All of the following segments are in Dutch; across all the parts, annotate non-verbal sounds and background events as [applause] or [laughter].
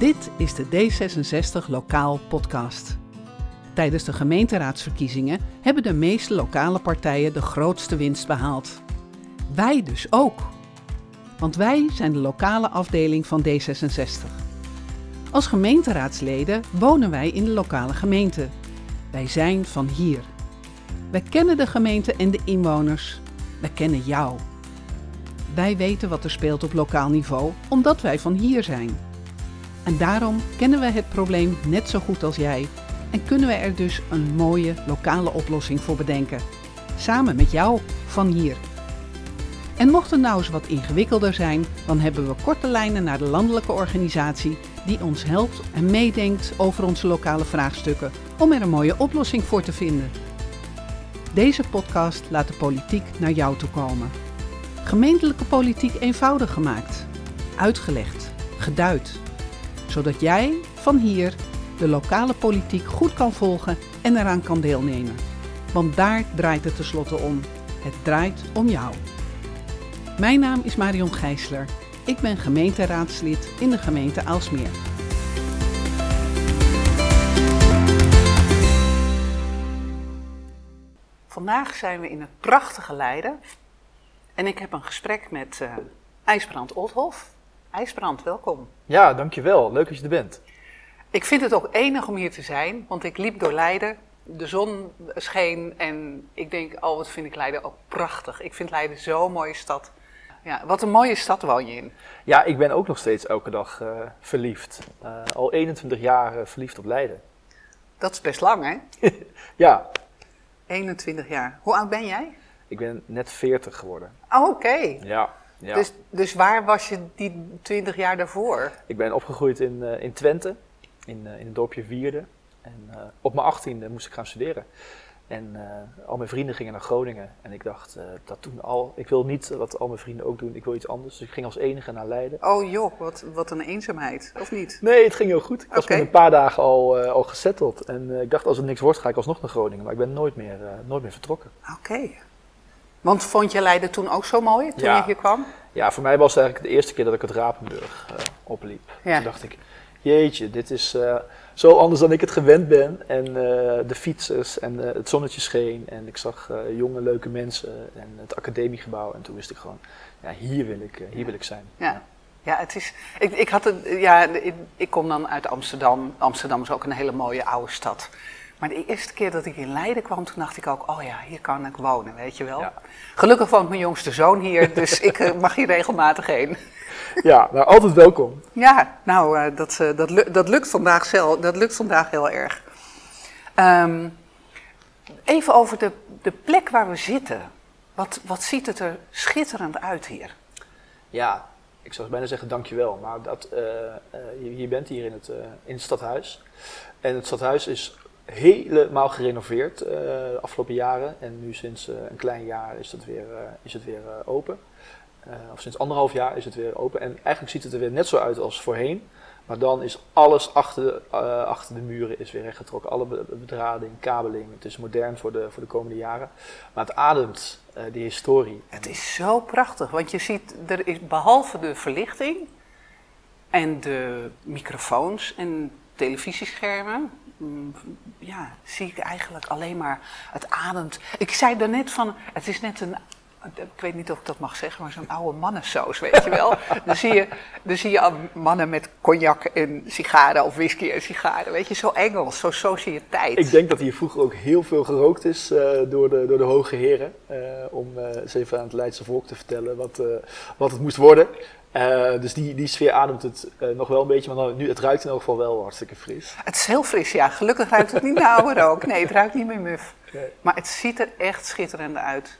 Dit is de D66 Lokaal Podcast. Tijdens de gemeenteraadsverkiezingen hebben de meeste lokale partijen de grootste winst behaald. Wij dus ook. Want wij zijn de lokale afdeling van D66. Als gemeenteraadsleden wonen wij in de lokale gemeente. Wij zijn van hier. Wij kennen de gemeente en de inwoners. Wij kennen jou. Wij weten wat er speelt op lokaal niveau, omdat wij van hier zijn. En daarom kennen we het probleem net zo goed als jij en kunnen we er dus een mooie lokale oplossing voor bedenken. Samen met jou van hier. En mocht het nou eens wat ingewikkelder zijn, dan hebben we korte lijnen naar de landelijke organisatie die ons helpt en meedenkt over onze lokale vraagstukken om er een mooie oplossing voor te vinden. Deze podcast laat de politiek naar jou toe komen. Gemeentelijke politiek eenvoudig gemaakt, uitgelegd, geduid, zodat jij van hier de lokale politiek goed kan volgen en eraan kan deelnemen. Want daar draait het tenslotte om. Het draait om jou. Mijn naam is Marion Gijsler. Ik ben gemeenteraadslid in de gemeente Aalsmeer. Vandaag zijn we in het prachtige Leiden. En ik heb een gesprek met uh, IJsbrand Oldhof. IJsbrand, welkom. Ja, dankjewel. Leuk dat je er bent. Ik vind het ook enig om hier te zijn, want ik liep door Leiden. De zon scheen en ik denk, oh wat vind ik Leiden ook prachtig. Ik vind Leiden zo'n mooie stad. Ja, wat een mooie stad woon je in. Ja, ik ben ook nog steeds elke dag uh, verliefd. Uh, al 21 jaar uh, verliefd op Leiden. Dat is best lang, hè? [laughs] ja. 21 jaar. Hoe oud ben jij? Ik ben net 40 geworden. Oh, oké. Okay. Ja. Ja. Dus, dus waar was je die 20 jaar daarvoor? Ik ben opgegroeid in, uh, in Twente, in, uh, in het dorpje Wierde. En uh, op mijn 18e moest ik gaan studeren. En al mijn vrienden gingen naar Groningen. En ik dacht dat toen al, ik wil niet wat al mijn vrienden ook doen, ik wil iets anders. Dus ik ging als enige naar Leiden. Oh joh, wat, wat een eenzaamheid, of niet? Nee, het ging heel goed. Ik was met een paar dagen al, al gesetteld. En ik dacht als het niks wordt ga ik alsnog naar Groningen. Maar ik ben nooit meer, nooit meer vertrokken. Oké. Okay. Want vond je Leiden toen ook zo mooi, toen ja. je hier kwam? Ja, voor mij was het eigenlijk de eerste keer dat ik het Rapenburg uh, opliep. Ja. Toen dacht ik, jeetje, dit is uh, zo anders dan ik het gewend ben. En uh, de fietsers en het zonnetje scheen. En ik zag jonge, leuke mensen en het academiegebouw. En toen wist ik gewoon, ja, hier wil ik, hier wil ik zijn. Ja. Ja, het is. Ik, ik, had het, ja, ik, ik kom dan uit Amsterdam. Amsterdam is ook een hele mooie oude stad. Maar de eerste keer dat ik in Leiden kwam, toen dacht ik ook, oh ja, hier kan ik wonen, weet je wel. Ja. Gelukkig woont mijn jongste zoon hier, [laughs] dus ik mag hier regelmatig heen. Ja, nou altijd welkom. Ja, nou, uh, dat, uh, dat, lu dat, lukt vandaag zelf, dat lukt vandaag heel erg. Um, even over de, de plek waar we zitten. Wat, wat ziet het er schitterend uit hier? Ja, ik zou bijna zeggen dankjewel, maar dat, uh, je, je, bent hier in het, in het stadhuis. En het stadhuis is helemaal gerenoveerd uh, de afgelopen jaren. En nu sinds uh, een klein jaar is het weer, uh, is het weer open. of sinds anderhalf jaar is het weer open. En eigenlijk ziet het er weer net zo uit als voorheen. Maar dan is alles achter de, achter de muren is weer rechtgetrokken. Alle bedrading, kabeling. Het is modern voor de, voor de komende jaren. Maar het ademt die historie. Het is zo prachtig. Want je ziet, er is behalve de verlichting en de microfoons en televisieschermen, ja, zie ik eigenlijk alleen maar het ademt. Ik zei daarnet van, het is net een, ik weet niet of ik dat mag zeggen, maar zo'n oude mannensoos, weet je wel. [laughs] dan, zie je, dan zie je mannen met cognac en sigaren of whisky en sigaren, weet je, zo Engels, zo sociëteit. Ik denk dat hier vroeger ook heel veel gerookt is uh, door, de, door de hoge heren, uh, om uh, eens even aan het Leidse volk te vertellen wat, wat het moest worden. Uh, dus die, die sfeer ademt het uh, nog wel een beetje, maar nu, het ruikt in elk geval wel hartstikke fris. Het is heel fris, ja. Gelukkig ruikt het niet naar oude rook. Nee, het ruikt niet meer muf. Nee. Maar het ziet er echt schitterend uit.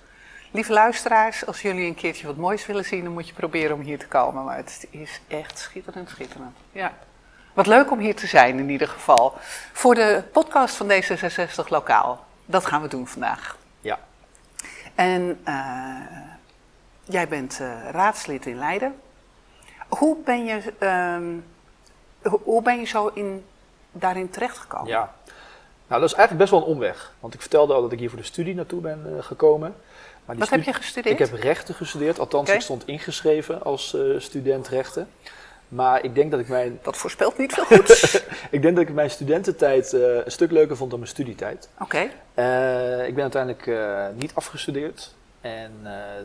Lieve luisteraars, als jullie een keertje wat moois willen zien, dan moet je proberen om hier te komen. Maar het is echt schitterend, schitterend. Ja. Wat leuk om hier te zijn in ieder geval. Voor de podcast van D66 Lokaal. Dat gaan we doen vandaag. Ja. En uh, jij bent raadslid in Leiden. Hoe ben je, um, hoe ben je zo in, daarin terechtgekomen? Ja, nou dat is eigenlijk best wel een omweg. Want ik vertelde al dat ik hier voor de studie naartoe ben uh, gekomen. Maar Wat heb je gestudeerd? Ik heb rechten gestudeerd, althans okay. ik stond ingeschreven als uh, student rechten. Maar ik denk dat ik mijn, Dat voorspelt niet veel goeds. [laughs] ik denk dat ik mijn studententijd eh, een stuk leuker vond dan mijn studietijd. Oké. Eh, ik ben uiteindelijk eh, niet afgestudeerd. En, eh, eh,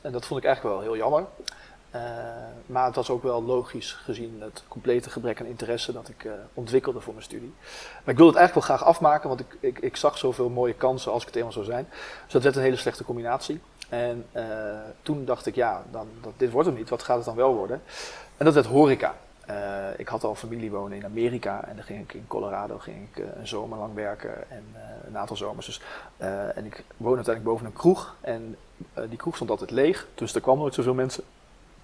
en dat vond ik eigenlijk wel heel jammer. Eh, maar het was ook wel logisch gezien het complete gebrek aan interesse dat ik eh, ontwikkelde voor mijn studie. Maar ik wilde het eigenlijk wel graag afmaken, want ik, ik, ik zag zoveel mooie kansen als ik het eenmaal zou zijn. Dus dat werd een hele slechte combinatie. En eh, toen dacht ik, ja, dan, dat, dit wordt hem niet. Wat gaat het dan wel worden? En dat werd horeca. Ik had al familie wonen in Amerika en dan ging ik in Colorado ging ik, een zomer lang werken en een aantal zomers. Dus, en ik woonde uiteindelijk boven een kroeg en die kroeg stond altijd leeg, dus er kwamen nooit zoveel mensen.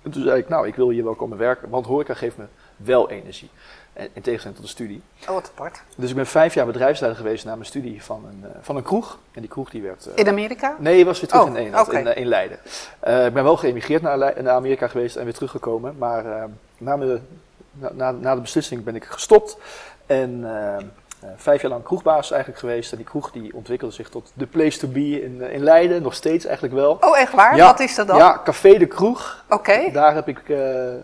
En toen zei ik, nou, ik wil hier wel komen werken, want horeca geeft me wel energie. En, in tegenstelling tot de studie. Oh, wat apart. Dus ik ben vijf jaar bedrijfsleider geweest na mijn studie van een, eh, van een kroeg. En die kroeg die werd... eh, In Amerika? Nee, was weer terug Oh, in Nederland, in, eh, in Leiden. Ik ben wel geëmigreerd naar, naar Amerika geweest en weer teruggekomen. Maar na, mijn- na, na, na de beslissing ben ik gestopt. En vijf jaar lang kroegbaas eigenlijk geweest. En die kroeg die ontwikkelde zich tot de place to be in, eh, in Leiden. Nog steeds eigenlijk wel. Oh, echt waar? Ja. Wat is dat dan? Ja, Café de Kroeg. Oké. Daar heb ik eh,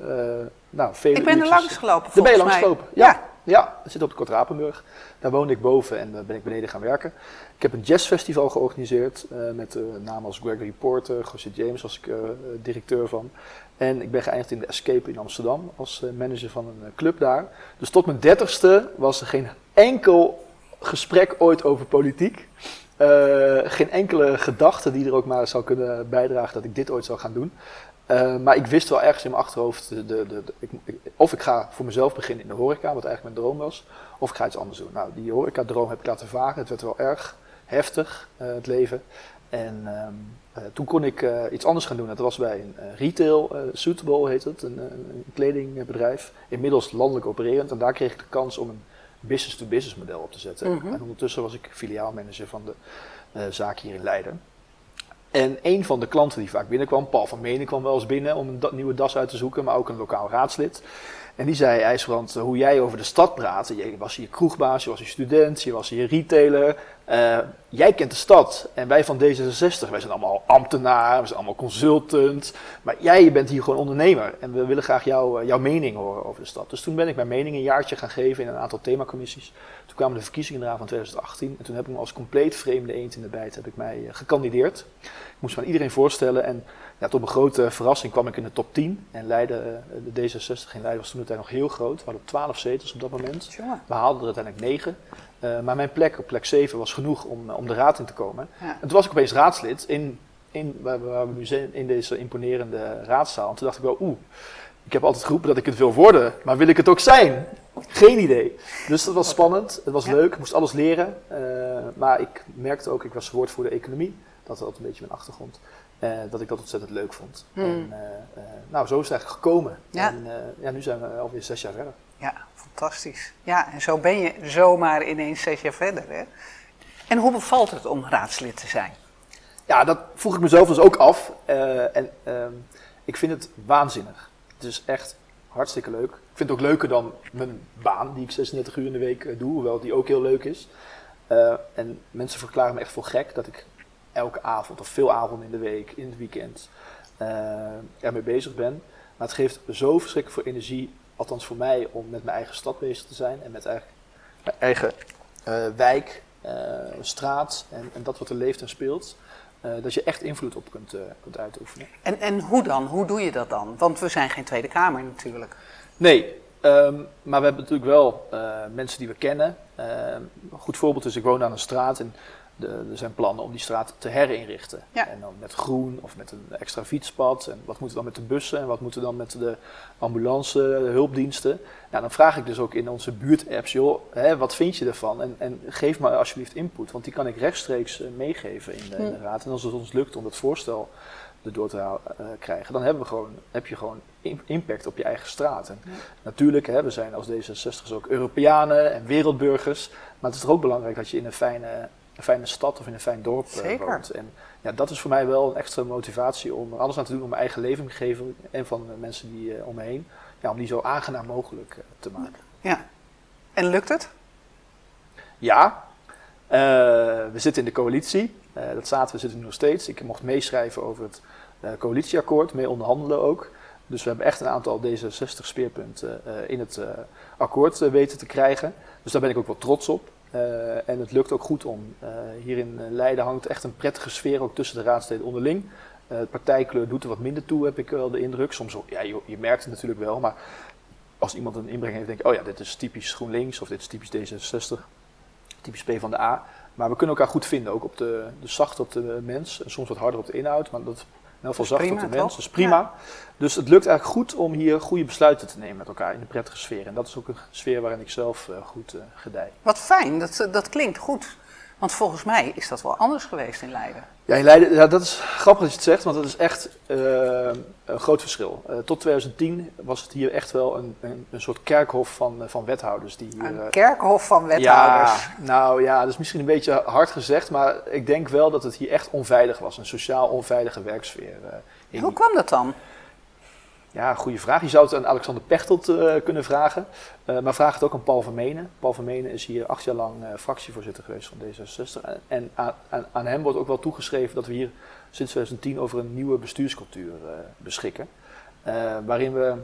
eh, nou, vele Ik ben er langs gelopen, Daar ben je langs gelopen? Ja. Ja, dat zit op de Kort Rapenburg. Daar woonde ik boven en daar ben ik beneden gaan werken. Ik heb een jazzfestival georganiseerd eh, met uh, namen als Gregory Porter, José James was ik eh, directeur van. En ik ben geëindigd in de Escape in Amsterdam als eh, manager van een eh, club daar. Dus tot mijn dertigste was er geen enkel gesprek ooit over politiek. Eh, geen enkele gedachte die er ook maar zou kunnen bijdragen dat ik dit ooit zou gaan doen. Maar ik wist wel ergens in mijn achterhoofd, de, de, ik, of ik ga voor mezelf beginnen in de horeca, wat eigenlijk mijn droom was, of ik ga iets anders doen. Nou, die horeca-droom heb ik laten varen. Het werd wel erg heftig, het leven. En uh, toen kon ik uh, iets anders gaan doen. Dat was bij een retail, Suitable heet het, een, een, kledingbedrijf. Inmiddels landelijk opererend. En daar kreeg ik de kans om een business-to-business -business model op te zetten. Mm -hmm. En ondertussen was ik filiaalmanager van de zaak hier in Leiden. En een van de klanten die vaak binnenkwam, Paul van Menen kwam wel eens binnen om een da nieuwe das uit te zoeken, maar ook een lokaal raadslid. En die zei, IJsbrand, hoe jij over de stad praat. Je was hier kroegbaas, je was hier student, je was hier retailer. Uh, jij kent de stad. En wij van D66, wij zijn allemaal ambtenaar, we zijn allemaal consultant. Maar jij bent hier gewoon ondernemer. En we willen graag jou, uh, jouw mening horen over de stad. Dus toen ben ik mijn mening een jaartje gaan geven in een aantal themacommissies. Toen kwamen de verkiezingen eraan van 2018. En toen heb ik me als compleet vreemde eend in de bijt heb ik mij uh, gekandideerd. Ik moest me aan iedereen voorstellen. En ja, tot mijn grote verrassing kwam ik in de top 10. En Leiden, de D66 in Leiden was toen de tijd nog heel groot. We hadden 12 zetels op dat moment. We haalden er uiteindelijk 9. Uh, maar mijn plek op plek 7 was genoeg om, om de raad in te komen. Ja. En toen was ik opeens raadslid in, in, waar, waar we nu zijn, in deze imponerende raadzaal. En toen dacht ik wel, oeh, ik heb altijd geroepen dat ik het wil worden, maar wil ik het ook zijn? Geen idee. Dus dat was spannend, het was Ja. leuk, ik moest alles leren. Uh, maar ik merkte ook, ik was woordvoerder economie, dat was een beetje mijn achtergrond. Uh, dat ik dat ontzettend leuk vond. Hmm. En, nou, zo is het eigenlijk gekomen. Ja. En ja, nu zijn we alweer zes jaar verder. Ja, fantastisch. Ja, en zo ben je zomaar ineens zes jaar verder. Hè? En hoe bevalt het om raadslid te zijn? Ja, dat vroeg ik mezelf dus ook af. Uh, en uh, ik vind het waanzinnig. Het is echt hartstikke leuk. Ik vind het ook leuker dan mijn baan, die ik 36 uur in de week doe, hoewel die ook heel leuk is. Uh, en mensen verklaren me echt voor gek dat ik elke avond of veel avonden in de week, in het weekend, ermee bezig ben. Maar het geeft zo verschrikkelijk veel energie althans voor mij, om met mijn eigen stad bezig te zijn en met eigen, mijn eigen uh, wijk, uh, straat en, en, dat wat er leeft en speelt. Uh, dat je echt invloed op kunt, kunt uitoefenen. En, en hoe dan? Hoe doe je dat dan? Want we zijn geen Tweede Kamer natuurlijk. Nee, um, maar we hebben natuurlijk wel mensen die we kennen. een goed voorbeeld is, ik woon aan een straat en de, er zijn plannen om die straat te herinrichten. Ja. En dan met groen of met een extra fietspad. En wat moet er dan met de bussen en wat moet er dan met de ambulance, de hulpdiensten. Nou, dan vraag ik dus ook in onze buurtapps, joh, hè, wat vind je ervan? En, en, geef me alsjeblieft input, want die kan ik rechtstreeks uh, meegeven in de, in de, raad. En als het ons lukt om dat voorstel erdoor te uh, krijgen, dan hebben we gewoon, heb je gewoon impact op je eigen straat. En ja. Natuurlijk, hè, we zijn als D66'ers ook Europeanen en wereldburgers. Maar het is toch ook belangrijk dat je in een fijne een fijne stad of in een fijn dorp Zeker. Uh, woont. En ja, dat is voor mij wel een extra motivatie om er alles aan te doen om mijn eigen leefomgeving en van de mensen die uh, om me heen, ja, om die zo aangenaam mogelijk te maken. Ja. En lukt het? Ja. Eh, we zitten in de coalitie. Eh, dat zaten we zitten nu nog steeds. Ik mocht meeschrijven over het eh, coalitieakkoord, mee onderhandelen ook. Dus we hebben echt een aantal D66 speerpunten in het akkoord weten te krijgen. Dus daar ben ik ook wel trots op. en het lukt ook goed om. hier in Leiden hangt echt een prettige sfeer ook tussen de raadsleden onderling. Uh, partijkleur doet er wat minder toe, heb ik wel de indruk. Soms, ja, je, je, merkt het natuurlijk wel, maar als iemand een inbreng heeft, denk ik, oh ja, dit is typisch GroenLinks of dit is typisch D66, typisch P van de A. Maar we kunnen elkaar goed vinden, ook op de, de zacht op de mens en soms wat harder op de inhoud. Maar dat in elk geval zacht op de mens, dat is prima. Dus het lukt eigenlijk goed om hier goede besluiten te nemen met elkaar in een prettige sfeer. En dat is ook een sfeer waarin ik zelf uh, goed uh, gedij. Wat fijn, dat, dat klinkt goed. Want volgens mij is dat wel anders geweest in Leiden. Ja, in Leiden, ja, dat is grappig dat je het zegt, want dat is echt uh, een groot verschil. Uh, tot 2010 was het hier echt wel een, een, een soort kerkhof van, van wethouders. Die hier, een kerkhof van wethouders? Ja, nou ja, dat is misschien een beetje hard gezegd, maar ik denk wel dat het hier echt onveilig was. Een sociaal onveilige werksfeer. Hoe kwam dat dan? Ja, goede vraag. Je zou het aan Alexander Pechtold uh, kunnen vragen. Uh, maar vraag het ook aan Paul Vermenen. Paul Vermenen is hier acht jaar lang uh, fractievoorzitter geweest van D66. En aan, aan, aan, hem wordt ook wel toegeschreven dat we hier sinds 2010 over een nieuwe bestuurscultuur beschikken. waarin we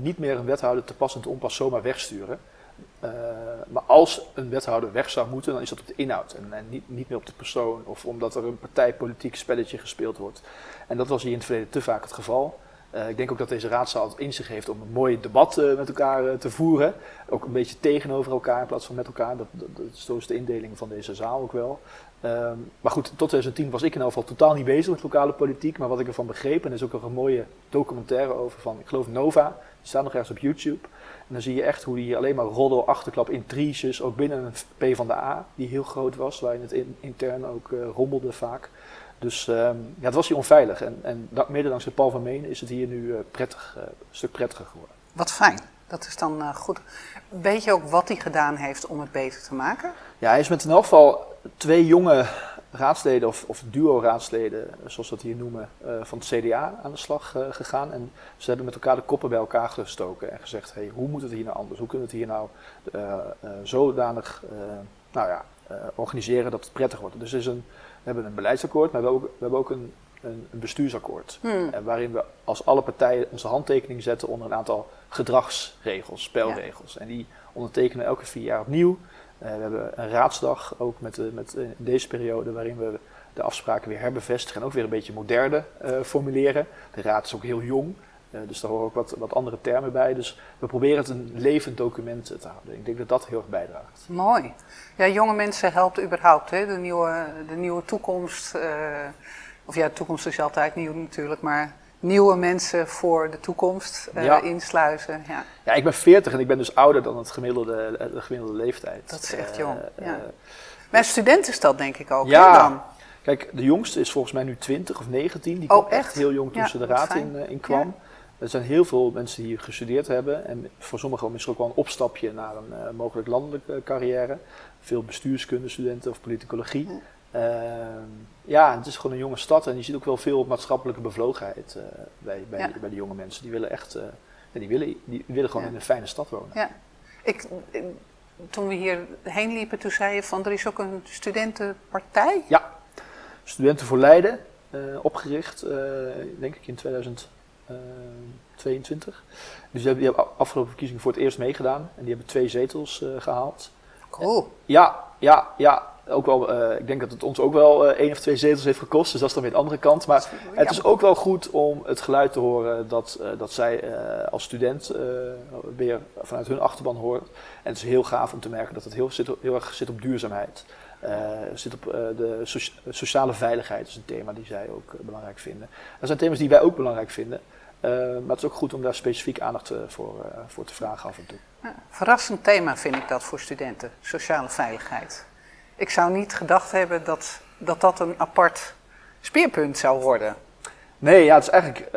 niet meer een wethouder te pas en te onpas zomaar wegsturen. maar als een wethouder weg zou moeten, dan is dat op de inhoud en, en niet, niet, meer op de persoon of omdat er een partijpolitiek spelletje gespeeld wordt. En dat was hier in het verleden te vaak het geval. Uh, ik denk ook dat deze raadzaal het in zich heeft om een mooi debat uh, met elkaar uh, te voeren. Ook een beetje tegenover elkaar in plaats van met elkaar. Dat, dat, is de indeling van deze zaal ook wel. Ehm, maar goed, tot 2010 was ik in elk geval totaal niet bezig met lokale politiek. Maar wat ik ervan begreep, en er is ook een mooie documentaire over van, ik geloof Nova. Die staat nog ergens op YouTube. En dan zie je echt hoe die alleen maar roddel, achterklap, intriges, ook binnen een P van de A, die heel groot was, waarin het in, intern ook rommelde vaak. Dus ehm, ja, het was hier onveilig. En, en mede dankzij Paul van Meen is het hier nu uh, prettig, uh, een stuk prettiger geworden. Wat fijn. Dat is dan uh, goed. Weet je ook wat hij gedaan heeft om het beter te maken? Ja, hij is met in elk geval twee jonge raadsleden, of, of duo-raadsleden, zoals we dat hier noemen, van het CDA aan de slag gegaan. En ze hebben met elkaar de koppen bij elkaar gestoken en gezegd: hey, hoe moet het hier nou anders? Hoe kunnen we het hier nou zodanig nou ja, organiseren dat het prettig wordt? Dus is een hebben een beleidsakkoord, maar we hebben ook, we hebben ook een, een, een bestuursakkoord. Hmm. Waarin we als alle partijen onze handtekening zetten onder een aantal gedragsregels, spelregels. En die ondertekenen elke vier jaar opnieuw. Uh, we hebben een raadsdag ook met, de, met in deze periode waarin we de afspraken weer herbevestigen en ook weer een beetje moderne uh, formuleren. De raad is ook heel jong. Uh, dus daar horen ook wat, wat andere termen bij. Dus we proberen het een levend document te houden. Ik denk dat dat heel erg bijdraagt. Mooi. Ja, jonge mensen helpt überhaupt. Hè? De, nieuwe, de nieuwe toekomst. Uh, of ja, de toekomst is altijd nieuw natuurlijk. Maar nieuwe mensen voor de toekomst uh, ja. insluizen. Ja. ja, ik ben 40 en ik ben dus ouder dan het gemiddelde, de gemiddelde leeftijd. Dat is echt jong. ja. Mijn student is dat denk ik ook. Ja. Dan? Kijk, de jongste is volgens mij nu 20 of 19. Die oh, kwam echt heel jong toen ze de raad in, in kwam. Er zijn heel veel mensen die hier gestudeerd hebben. En voor sommigen misschien ook wel een opstapje naar een uh, mogelijk landelijke carrière. Veel bestuurskundestudenten of politicologie. Uh, ja, het is gewoon een jonge stad en je ziet ook wel veel maatschappelijke bevlogenheid uh, bij, bij, bij de jonge mensen. Die willen echt, die, willen, die willen gewoon in een fijne stad wonen. Ja. Ik, toen we hier heen liepen, toen zei je van er is ook een studentenpartij. Ja, Studenten voor Leiden, opgericht denk ik in 2000. 22. Dus die hebben, afgelopen verkiezingen voor het eerst meegedaan. En die hebben twee zetels uh, gehaald. Cool. Ja, ja, ja. Ook wel, uh, ik denk dat het ons ook wel uh, één of twee zetels heeft gekost. Dus dat is dan weer de andere kant. Maar het is ook wel goed om het geluid te horen dat, dat zij als student weer vanuit hun achterban hoort. En het is heel gaaf om te merken dat het heel, zit, heel erg zit op duurzaamheid. zit op de sociale veiligheid is een thema die zij ook belangrijk vinden. Dat zijn thema's die wij ook belangrijk vinden. Uh, maar het is ook goed om daar specifiek aandacht uh, voor, uh, voor te vragen af en toe. Ja, verrassend thema vind ik dat voor studenten, sociale veiligheid. Ik zou niet gedacht hebben dat dat, dat een apart speerpunt zou worden. Nee, ja, het is eigenlijk.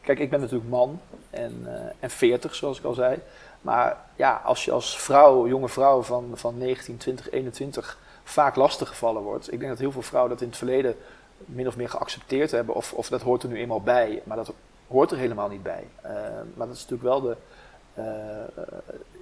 kijk, ik ben natuurlijk man en, en 40, zoals ik al zei. Maar ja, als je als vrouw, jonge vrouw van, van 19, 20, 21 vaak lastiggevallen wordt. Ik denk dat heel veel vrouwen dat in het verleden min of meer geaccepteerd hebben. Of, of dat hoort er nu eenmaal bij. Maar dat hoort er helemaal niet bij. Uh, maar dat is natuurlijk wel de, eh,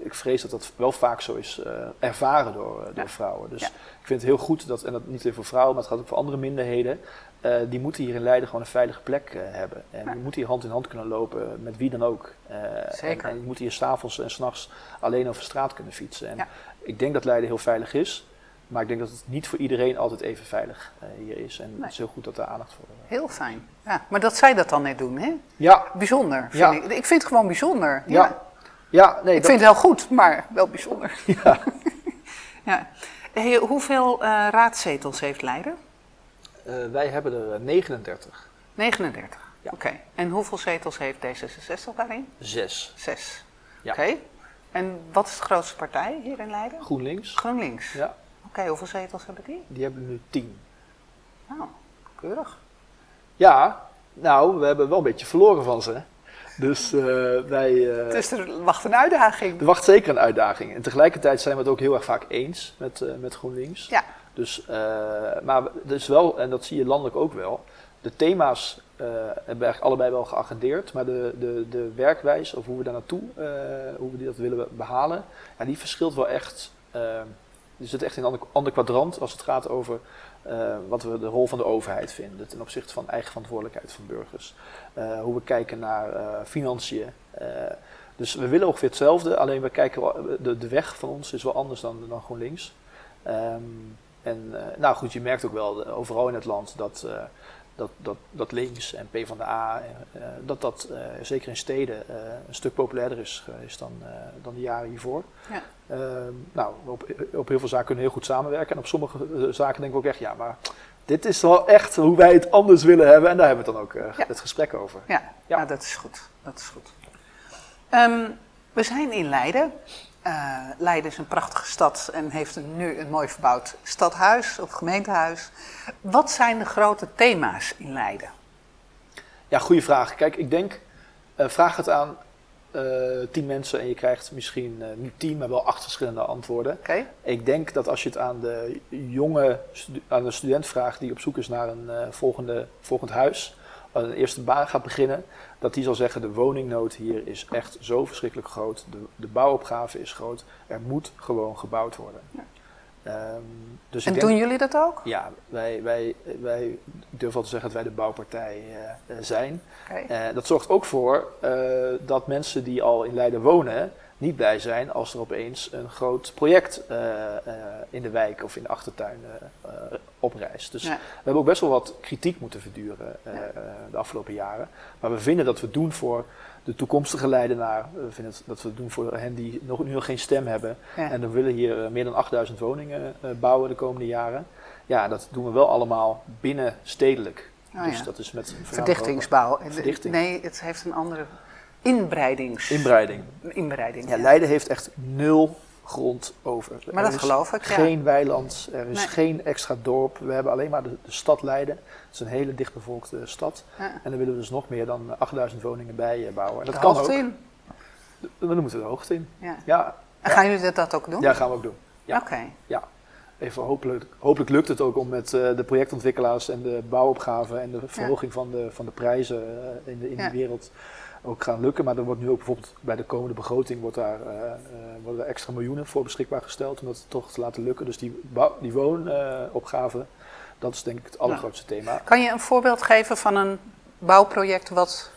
ik vrees dat dat wel vaak zo is eh, ervaren door, door Ja. vrouwen. Dus Ja. ik vind het heel goed dat, en dat niet alleen voor vrouwen, maar het gaat ook voor andere minderheden. eh, die moeten hier in Leiden gewoon een veilige plek eh, hebben. En Ja. die moeten hier hand in hand kunnen lopen met wie dan ook. Eh, Zeker. En, en die moeten hier s'avonds en s'nachts alleen over straat kunnen fietsen. En ik denk dat Leiden heel veilig is. Maar ik denk dat het niet voor iedereen altijd even veilig eh, hier is. En Nee. het is heel goed dat daar aandacht voor is. Heel fijn. Ja, maar dat zij dat dan net doen, hè? Ja, Bijzonder. Vind Ja. ik. ik vind het gewoon bijzonder. ja. ja nee, Ik dat- vind het heel goed, maar wel bijzonder. [laughs] Ja. [laughs] ja. Hey, hoeveel eh, raadzetels heeft Leiden? Eh, wij hebben er eh, 39. 39. Ja. Oké. En hoeveel zetels heeft D66 daarin? Zes. Zes. Ja. Oké. En wat is de grootste partij hier in Leiden? GroenLinks. GroenLinks. Ja, Oké, hoeveel zetels hebben die? die hebben nu 10. Nou, keurig. Ja, nou, we hebben wel een beetje verloren van ze. Dus eh, wij. eh, Dus er wacht een uitdaging. er wacht zeker een uitdaging. En tegelijkertijd zijn we het ook heel erg vaak eens met, eh, met GroenLinks. Ja. Dus, maar het is wel, en dat zie je landelijk ook wel, de thema's hebben we eigenlijk allebei wel geagendeerd, maar de, de, de werkwijze of hoe we daar naartoe, hoe we die dat willen behalen, ja, die verschilt wel echt. Die zit echt in een ander, ander kwadrant als het gaat over eh, wat we de rol van de overheid vinden ten opzichte van eigen verantwoordelijkheid van burgers. Eh, hoe we kijken naar eh, financiën. Dus we willen ongeveer hetzelfde, alleen we kijken de, de weg van ons is wel anders dan, dan GroenLinks. Ehm, en nou goed, je merkt ook wel overal in het land dat, dat, dat, dat links en PvdA, eh, dat dat eh, zeker in steden eh, een stuk populairder is geweest dan, eh, dan de jaren hiervoor. Ja. Ehm, nou, op, op heel veel zaken kunnen we heel goed samenwerken. En op sommige eh, zaken denken we ook echt, ja, maar dit is wel echt hoe wij het anders willen hebben. En daar hebben we dan ook eh, Ja. het gesprek over. Ja, Ja. Nou, dat is goed. Dat is goed. Ehm, we zijn in Leiden. Eh, Leiden is een prachtige stad en heeft nu een mooi verbouwd stadhuis of gemeentehuis. Wat zijn de grote thema's in Leiden? Ja, goede vraag. Kijk, ik denk, eh, vraag het aan eh, tien mensen en je krijgt misschien niet tien, maar wel acht verschillende antwoorden. Oké? Ik denk dat als je het aan de jonge aan de student vraagt die op zoek is naar een volgende, volgend huis, aan een eerste baan gaat beginnen, dat die zal zeggen: de woningnood hier is echt zo verschrikkelijk groot. De, de bouwopgave is groot. Er moet gewoon gebouwd worden. Ja. Ehm, dus En ik denk, doen jullie dat ook? ja, wij, wij, wij ik durf wel te zeggen dat wij de bouwpartij eh, zijn. Eh, dat zorgt ook voor eh, dat mensen die al in Leiden wonen niet blij zijn als er opeens een groot project eh, eh, in de wijk of in de achtertuin eh, oprijst. Dus Ja. we hebben ook best wel wat kritiek moeten verduren Ja. de afgelopen jaren. Maar we vinden dat we doen voor de toekomstige Leidenaar. We vinden dat we doen voor hen die nog, nu nog geen stem hebben. Ja. En we willen hier meer dan 8000 woningen bouwen de komende jaren. Ja, dat doen we wel allemaal binnen stedelijk. Oh, dus dat is met Verdichtingsbouw. Verdichting. Nee, het heeft een andere inbreidings... inbreiding. Inbreiding. Ja, Leiden heeft echt nul grond over. Maar Er dat is geloof ik, ja. Geen weiland, er is Nee. geen extra dorp. We hebben alleen maar de, de stad Leiden. Het is een hele dichtbevolkte stad. Ja. En daar willen we dus nog meer dan 8000 woningen bij eh, bouwen. En dat De kan hoogte ook. in. Dan moeten we de hoogte in. Ja. Ja, En gaan jullie dat, dat ook doen? ja gaan we ook doen. ja. Oké. Even hopelijk, hopelijk lukt het ook om met eh, de projectontwikkelaars en de bouwopgave en de verhoging van, de, van de prijzen eh, in, de, in Ja. die wereld ook gaan lukken. Maar er wordt nu ook bijvoorbeeld bij de komende begroting wordt daar, eh, eh, worden extra miljoenen voor beschikbaar gesteld om dat toch te laten lukken. Dus die, die woonopgave, dat is denk ik het allergrootste thema. Kan je een voorbeeld geven van een bouwproject wat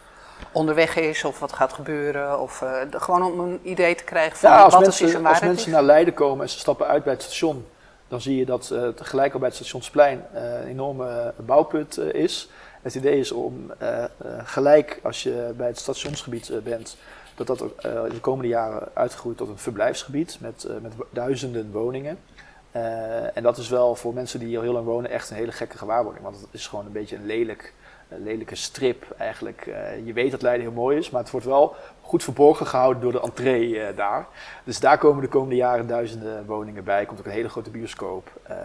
onderweg is of wat gaat gebeuren? Of eh, gewoon om een idee te krijgen van Ja, wat het is en mensen, waar als mensen naar Leiden komen en ze stappen uit bij het station, dan zie je dat eh tegelijk al bij het stationsplein eh, een enorme bouwput is. Het idee is om eh, eh, gelijk als je bij het stationsgebied eh, bent, dat dat ook, in de komende jaren uitgegroeid tot een verblijfsgebied met, met duizenden woningen. En dat is wel voor mensen die hier heel lang wonen echt een hele gekke gewaarwording. Want het is gewoon een beetje een lelijk, lelijke strip eigenlijk. Eh, je weet dat Leiden heel mooi is, maar het wordt wel goed verborgen gehouden door de entree eh, daar. Dus daar komen de komende jaren duizenden woningen bij. Komt ook een hele grote bioscoop, eh,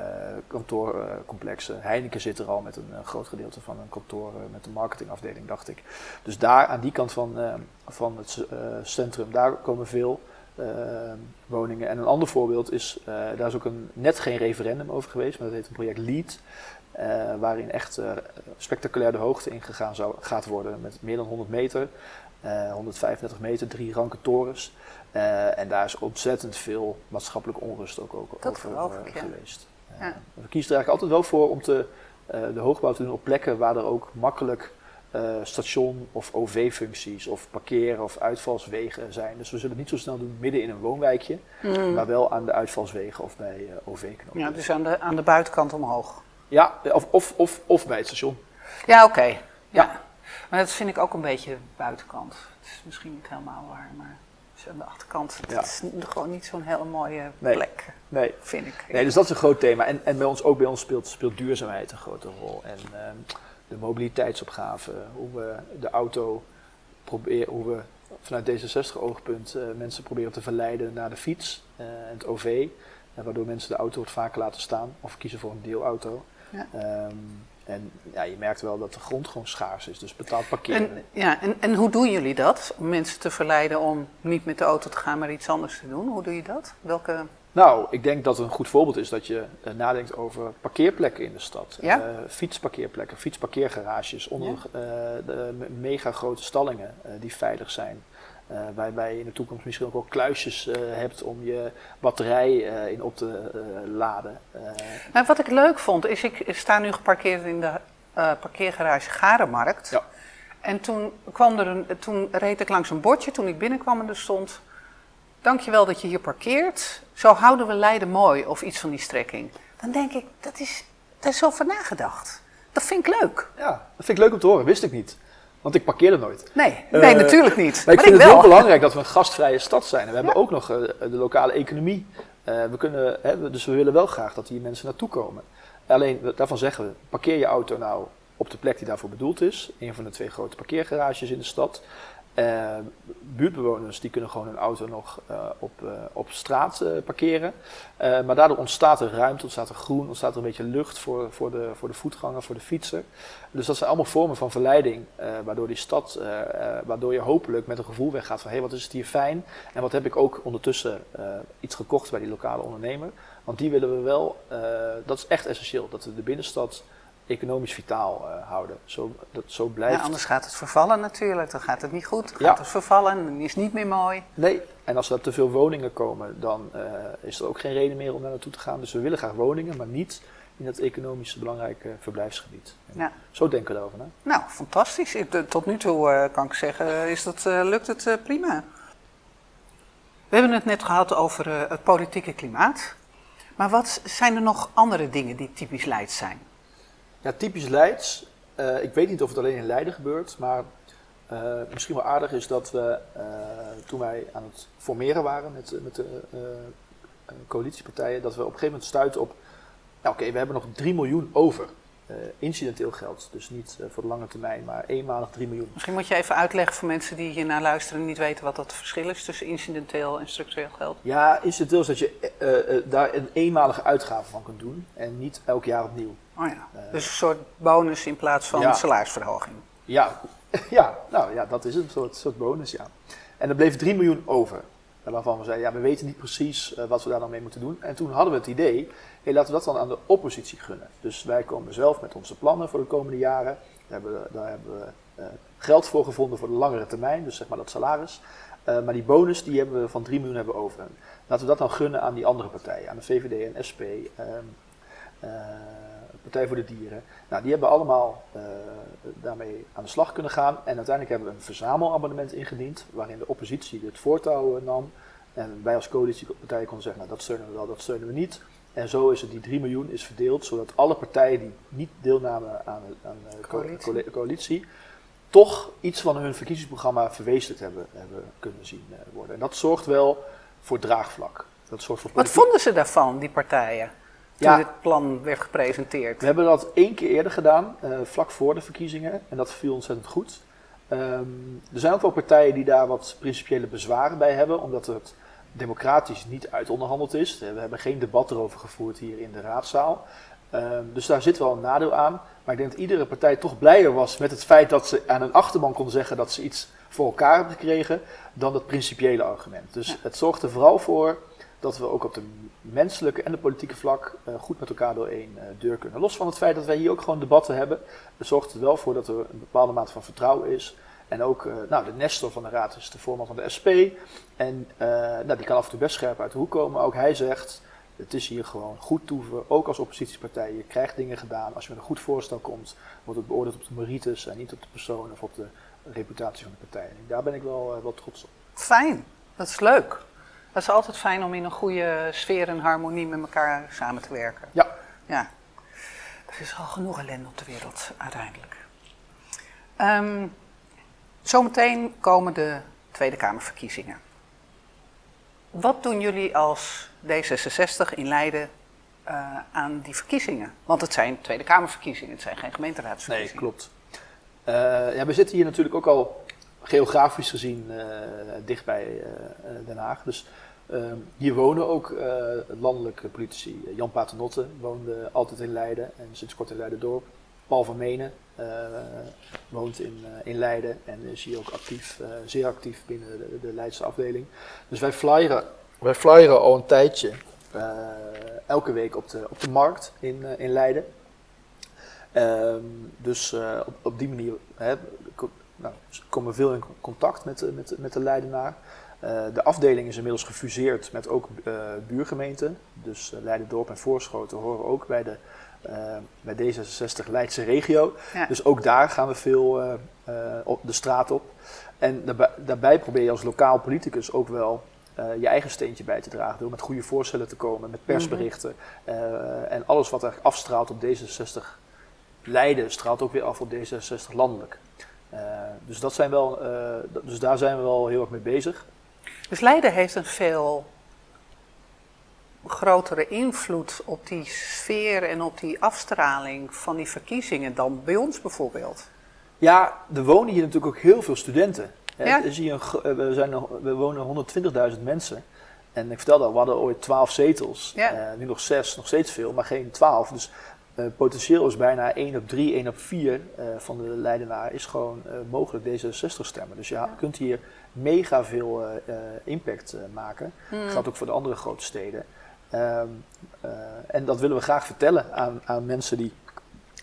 kantoorcomplexen. Heineken zit er al met een groot gedeelte van een kantoor met een marketingafdeling, dacht ik. Dus daar aan die kant van, van het centrum, daar komen veel woningen. En een ander voorbeeld is, daar is ook een, net geen referendum over geweest, maar dat heet een project LEAD. Eh, waarin echt eh, spectaculair de hoogte ingegaan zou, gaat worden met meer dan 100 meter. Eh, 135 meter, drie ranke torens. Eh, en daar is ontzettend veel maatschappelijke onrust ook, ook Dat over geloof eh, ik, ja. geweest. Eh, Ja. We kiezen er eigenlijk altijd wel voor om te, eh, de hoogbouw te doen op plekken waar er ook makkelijk eh, station of OV-functies of parkeren of uitvalswegen zijn. Dus we zullen het niet zo snel doen midden in een woonwijkje, Mm. maar wel aan de uitvalswegen of bij eh, OV-knopen. Ja, dus aan de, aan de buitenkant omhoog. Ja, of, of, of, of bij het station. Ja, oké. Ja. Ja. Maar dat vind ik ook een beetje buitenkant. Het is misschien niet helemaal waar, maar aan de achterkant. Het Ja. is gewoon niet zo'n hele mooie Nee. plek, Nee, vind ik. nee, dus dat is een groot thema. En, en bij ons, ook bij ons speelt, speelt duurzaamheid een grote rol. En ehm, de mobiliteitsopgave, hoe we de auto proberen, hoe we vanuit D66-oogpunt eh, mensen proberen te verleiden naar de fiets eh, en het OV. En waardoor mensen de auto wat vaker laten staan of kiezen voor een deelauto. Ja. Ehm, en ja, je merkt wel dat de grond gewoon schaars is, dus betaald parkeren. En, ja, en, en hoe doen jullie dat? Om mensen te verleiden om niet met de auto te gaan, maar iets anders te doen. Hoe doe je dat? Welke... Nou, ik denk dat een goed voorbeeld is dat je eh, nadenkt over parkeerplekken in de stad. Ja? Eh, fietsparkeerplekken, fietsparkeergarages onder eh, de me- mega grote stallingen die veilig zijn. Eh, waarbij je in de toekomst misschien ook wel kluisjes eh, hebt om je batterij eh, in op te laden. Wat ik leuk vond, is ik sta nu geparkeerd in de parkeergarage Garenmarkt. Ja. En toen, kwam er een, toen reed ik langs een bordje toen ik binnenkwam en er stond... Dankjewel dat je hier parkeert. Zo houden we Leiden mooi. Of iets van die strekking. Dan denk ik, dat is, daar is over nagedacht. Dat vind ik leuk. ja, dat vind ik leuk om te horen, wist ik niet. Want ik parkeerde nooit. Nee, nee Eh, natuurlijk niet. Maar ik vind ik het wel. heel belangrijk dat we een gastvrije stad zijn. En we hebben Ja. ook nog eh, de lokale economie. Eh, we kunnen, hè, dus we willen wel graag dat hier mensen naartoe komen. Alleen daarvan zeggen we, parkeer je auto nou op de plek die daarvoor bedoeld is. Een van de twee grote parkeergarages in de stad. Eh, buurtbewoners die kunnen gewoon hun auto nog eh, op, eh, op straat parkeren. Maar daardoor ontstaat er ruimte, ontstaat er groen, ontstaat er een beetje lucht voor, voor, de, voor de voetganger, voor de fietser. Dus dat zijn allemaal vormen van verleiding, waardoor die stad, waardoor je hopelijk met een gevoel weggaat van hé, wat is het hier fijn. En wat heb ik ook ondertussen iets gekocht bij die lokale ondernemer. Want die willen we wel, dat is echt essentieel, dat we de binnenstad economisch vitaal eh, houden. Zo, dat zo blijft. Ja, anders gaat het vervallen natuurlijk. Dan gaat het niet goed. Dan Ja. gaat het vervallen en dan is het niet meer mooi. Nee, en als er te veel woningen komen, dan eh, is er ook geen reden meer om daar naartoe te gaan. Dus we willen graag woningen, maar niet in het economisch belangrijke verblijfsgebied. Ja. Zo denken we daarover na. Nou, fantastisch. De- Tot nu toe eh, kan ik zeggen, is dat, eh, lukt het eh, prima. We hebben het net gehad over eh, het politieke klimaat. Maar wat zijn er nog andere dingen die typisch Leids zijn? Ja, typisch Leids. eh, ik weet niet of het alleen in Leiden gebeurt, maar eh, misschien wel aardig is dat we eh, toen wij aan het formeren waren met, met de coalitiepartijen, dat we op een gegeven moment stuiten op, nou, oké, we hebben nog 3 miljoen over. Incidenteel geld, dus niet voor de lange termijn, maar eenmalig 3 miljoen. Misschien moet je even uitleggen voor mensen die hier naar luisteren en niet weten wat dat verschil is tussen incidenteel en structureel geld. Ja, incidenteel is dat je daar een eenmalige uitgave van kunt doen en niet elk jaar opnieuw. Oh ja. Eh. dus een soort bonus in plaats van Ja. salarisverhoging. Ja, [laughs] ja, nou ja, dat is een soort, soort bonus, ja. En er bleef 3 miljoen over. En Waarvan we zeiden, ja, we weten niet precies eh, wat we daar dan mee moeten doen. En toen hadden we het idee, hey, laten we dat dan aan de oppositie gunnen. Dus wij komen zelf met onze plannen voor de komende jaren. Daar hebben we, daar hebben we eh, geld voor gevonden voor de langere termijn, dus zeg maar dat salaris. Maar die bonus, die hebben we van 3 miljoen hebben over. Laten we dat dan gunnen aan die andere partijen, aan de VVD en SP. ehm, eh, Partij voor de Dieren. Nou, die hebben allemaal eh, daarmee aan de slag kunnen gaan. En uiteindelijk hebben we een verzamelabonnement ingediend, waarin de oppositie het voortouw eh, nam. En wij als coalitiepartij konden zeggen, nou dat steunen we wel, dat steunen we niet. En zo is het, die 3 miljoen is verdeeld, zodat alle partijen die niet deelnamen aan, de- aan de co- Coalitie. toch iets van hun verkiezingsprogramma verwezenlijkt hebben, hebben kunnen zien eh, worden. En dat zorgt wel voor draagvlak. Dat zorgt voor Wat vonden ze daarvan, die partijen, Ja. dit plan werd gepresenteerd? We hebben dat één keer eerder gedaan, eh, vlak voor de verkiezingen. En dat viel ontzettend goed. Ehm, er zijn ook wel partijen die daar wat principiële bezwaren bij hebben, omdat het democratisch niet uitonderhandeld is. We hebben geen debat erover gevoerd hier in de raadzaal. Ehm, dus daar zit wel een nadeel aan. Maar ik denk dat iedere partij toch blijer was met het feit dat ze aan een achterban kon zeggen dat ze iets voor elkaar hebben gekregen, dan het principiële argument. Dus Ja. het zorgt er vooral voor dat we ook op de menselijke en de politieke vlak eh, goed met elkaar door één eh, deur kunnen. Los van het feit dat wij hier ook gewoon debatten hebben, het zorgt er wel voor dat er een bepaalde mate van vertrouwen is. En ook uh, nou, de Nestor van de Raad is de voorman van de SP. En nou, die kan af en toe best scherp uit de hoek komen. Ook hij zegt, het is hier gewoon goed toeven, ook als oppositiepartij. Je krijgt dingen gedaan. Als je met een goed voorstel komt, wordt het beoordeeld op de merites en niet op de persoon of op de reputatie van de partij. En daar ben ik wel, wel trots op. Fijn, dat is leuk. Het is altijd fijn om in een goede sfeer en harmonie met elkaar samen te werken. Ja. Ja. Er is al genoeg ellende op de wereld uiteindelijk. Um, zometeen komen de Tweede Kamerverkiezingen. Wat doen jullie als D66 in Leiden uh, aan die verkiezingen? Want het zijn Tweede Kamerverkiezingen, het zijn geen gemeenteraadsverkiezingen. Nee, klopt. Uh, ja, we zitten hier natuurlijk ook al geografisch gezien uh, dicht bij Den Haag. Dus Ehm, hier wonen ook uh, landelijke politici. Jan Paternotte woonde altijd in Leiden en sinds kort in Leiden-dorp. Paul van Menen uh, woont in, in Leiden en is hier ook actief, zeer actief binnen de, de Leidse afdeling. Dus wij flyeren, wij flyeren al een tijdje elke week op de, op de markt in, in Leiden. Um, dus op, op die manier hè, nou, komen we veel in contact met, met, met de Leidenaar. Uh, de afdeling is inmiddels gefuseerd met ook uh, buurgemeenten. Dus uh, Leiden-Dorp en Voorschoten horen ook bij, de, bij D66 Leidse regio. Ja. Dus ook daar gaan we veel op de straat op. En daarbij, daarbij, probeer je als lokaal politicus ook wel je eigen steentje bij te dragen. Door met goede voorstellen te komen, met persberichten. Mm -hmm. en alles wat eigenlijk afstraalt op D66 Leiden, straalt ook weer af op D66 landelijk. dus, dat zijn wel, dus daar zijn we wel heel erg mee bezig. Dus Leiden heeft een veel grotere invloed op die sfeer en op die afstraling van die verkiezingen dan bij ons bijvoorbeeld. Ja, er wonen hier natuurlijk ook heel veel studenten. Ja? Is hier een, we, zijn, we wonen 120.000 mensen. En ik vertelde al, we hadden ooit 12 zetels. Ja. Uh, nu nog 6, nog steeds veel, maar geen 12. Dus uh, potentieel is bijna 1 op 3, 1 op 4 uh, van de Leidenaar is gewoon mogelijk D66 stemmen. Dus je ja, kunt hier mega veel uh, impact uh, maken. Mm. Dat geldt ook voor de andere grote steden. Um, en dat willen we graag vertellen aan, aan mensen die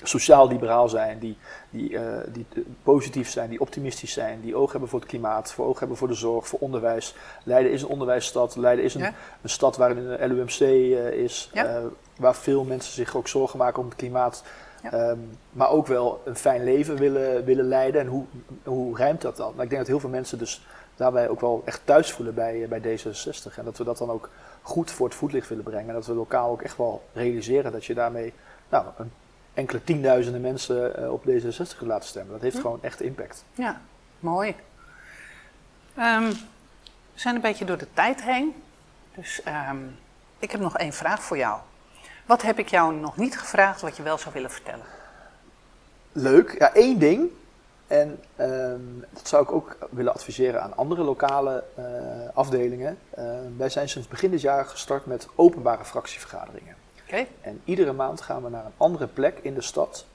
sociaal-liberaal zijn, die, die, die positief zijn, die optimistisch zijn, die oog hebben voor het klimaat, voor oog hebben voor de zorg, voor onderwijs. Leiden is een onderwijsstad, Leiden is een, ja. een stad waarin een LUMC is, ja. waar veel mensen zich ook zorgen maken om het klimaat. Ja. Um, maar ook wel een fijn leven willen, willen leiden. En hoe, hoe rijmt dat dan? Nou, ik denk dat heel veel mensen dus daarbij ook wel echt thuis voelen bij, eh, bij D66. En dat we dat dan ook goed voor het voetlicht willen brengen. En dat we lokaal ook echt wel realiseren dat je daarmee nou, een enkele tienduizenden mensen uh, op D66 laten stemmen. Dat heeft gewoon echt impact. Ja, mooi. Um, we zijn een beetje door de tijd heen. Dus um, ik heb nog één vraag voor jou. Wat heb ik jou nog niet gevraagd wat je wel zou willen vertellen? Leuk. Ja, één ding. En um, dat zou ik ook willen adviseren aan andere lokale uh, afdelingen. Uh, wij zijn sinds begin dit jaar gestart met openbare fractievergaderingen. Okay. En iedere maand gaan we naar een andere plek in de stad.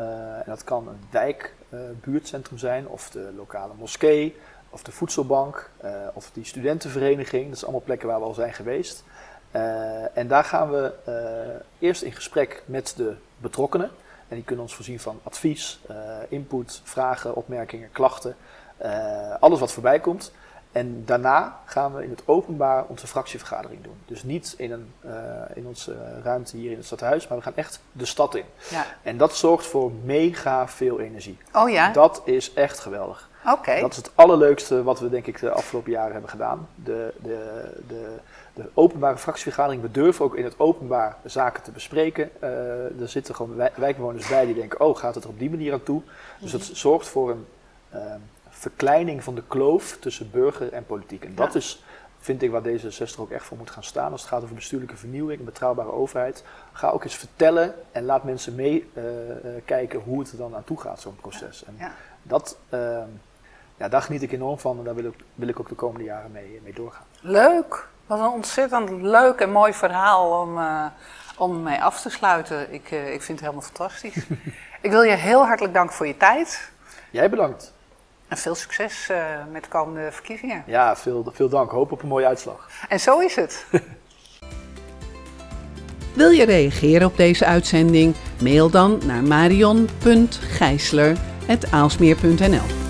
Uh, en dat kan een wijkbuurtcentrum zijn, of de lokale moskee, of de voedselbank, of die studentenvereniging. Dat zijn allemaal plekken waar we al zijn geweest. En daar gaan we eerst in gesprek met de betrokkenen. En die kunnen ons voorzien van advies, uh, input, vragen, opmerkingen, klachten. Alles wat voorbij komt. En daarna gaan we in het openbaar onze fractievergadering doen. Dus niet in, een, uh, in onze ruimte hier in het stadhuis, maar we gaan echt de stad in. Ja. En dat zorgt voor mega veel energie. Oh ja? Dat is echt geweldig. Oké. Dat is het allerleukste wat we denk ik de afgelopen jaren hebben gedaan. De, de, de, de openbare fractievergadering. We durven ook in het openbaar zaken te bespreken. Uh, er zitten gewoon wijkbewoners bij die denken, oh gaat het er op die manier aan toe? Dus dat zorgt voor een uh, verkleining van de kloof tussen burger en politiek. En dat ja. is, vind ik, waar D66 ook echt voor moet gaan staan. Als het gaat over bestuurlijke vernieuwing, een betrouwbare overheid. Ga ook eens vertellen en laat mensen meekijken uh, hoe het er dan aan toe gaat, zo'n proces. En ja. dat, ehm, ja, daar geniet ik enorm van en daar wil ik, wil ik ook de komende jaren mee, mee doorgaan. Leuk! Wat een ontzettend leuk en mooi verhaal om, uh, om mee af te sluiten. Ik, uh, ik vind het helemaal fantastisch. [laughs] ik wil je heel hartelijk danken voor je tijd. Jij bedankt. En veel succes uh, met de komende verkiezingen. Ja, veel, veel dank. Hoop op een mooie uitslag. En zo is het. [laughs] Wil je reageren op deze uitzending? Mail dan naar marion.gijsler.aalsmeer.nl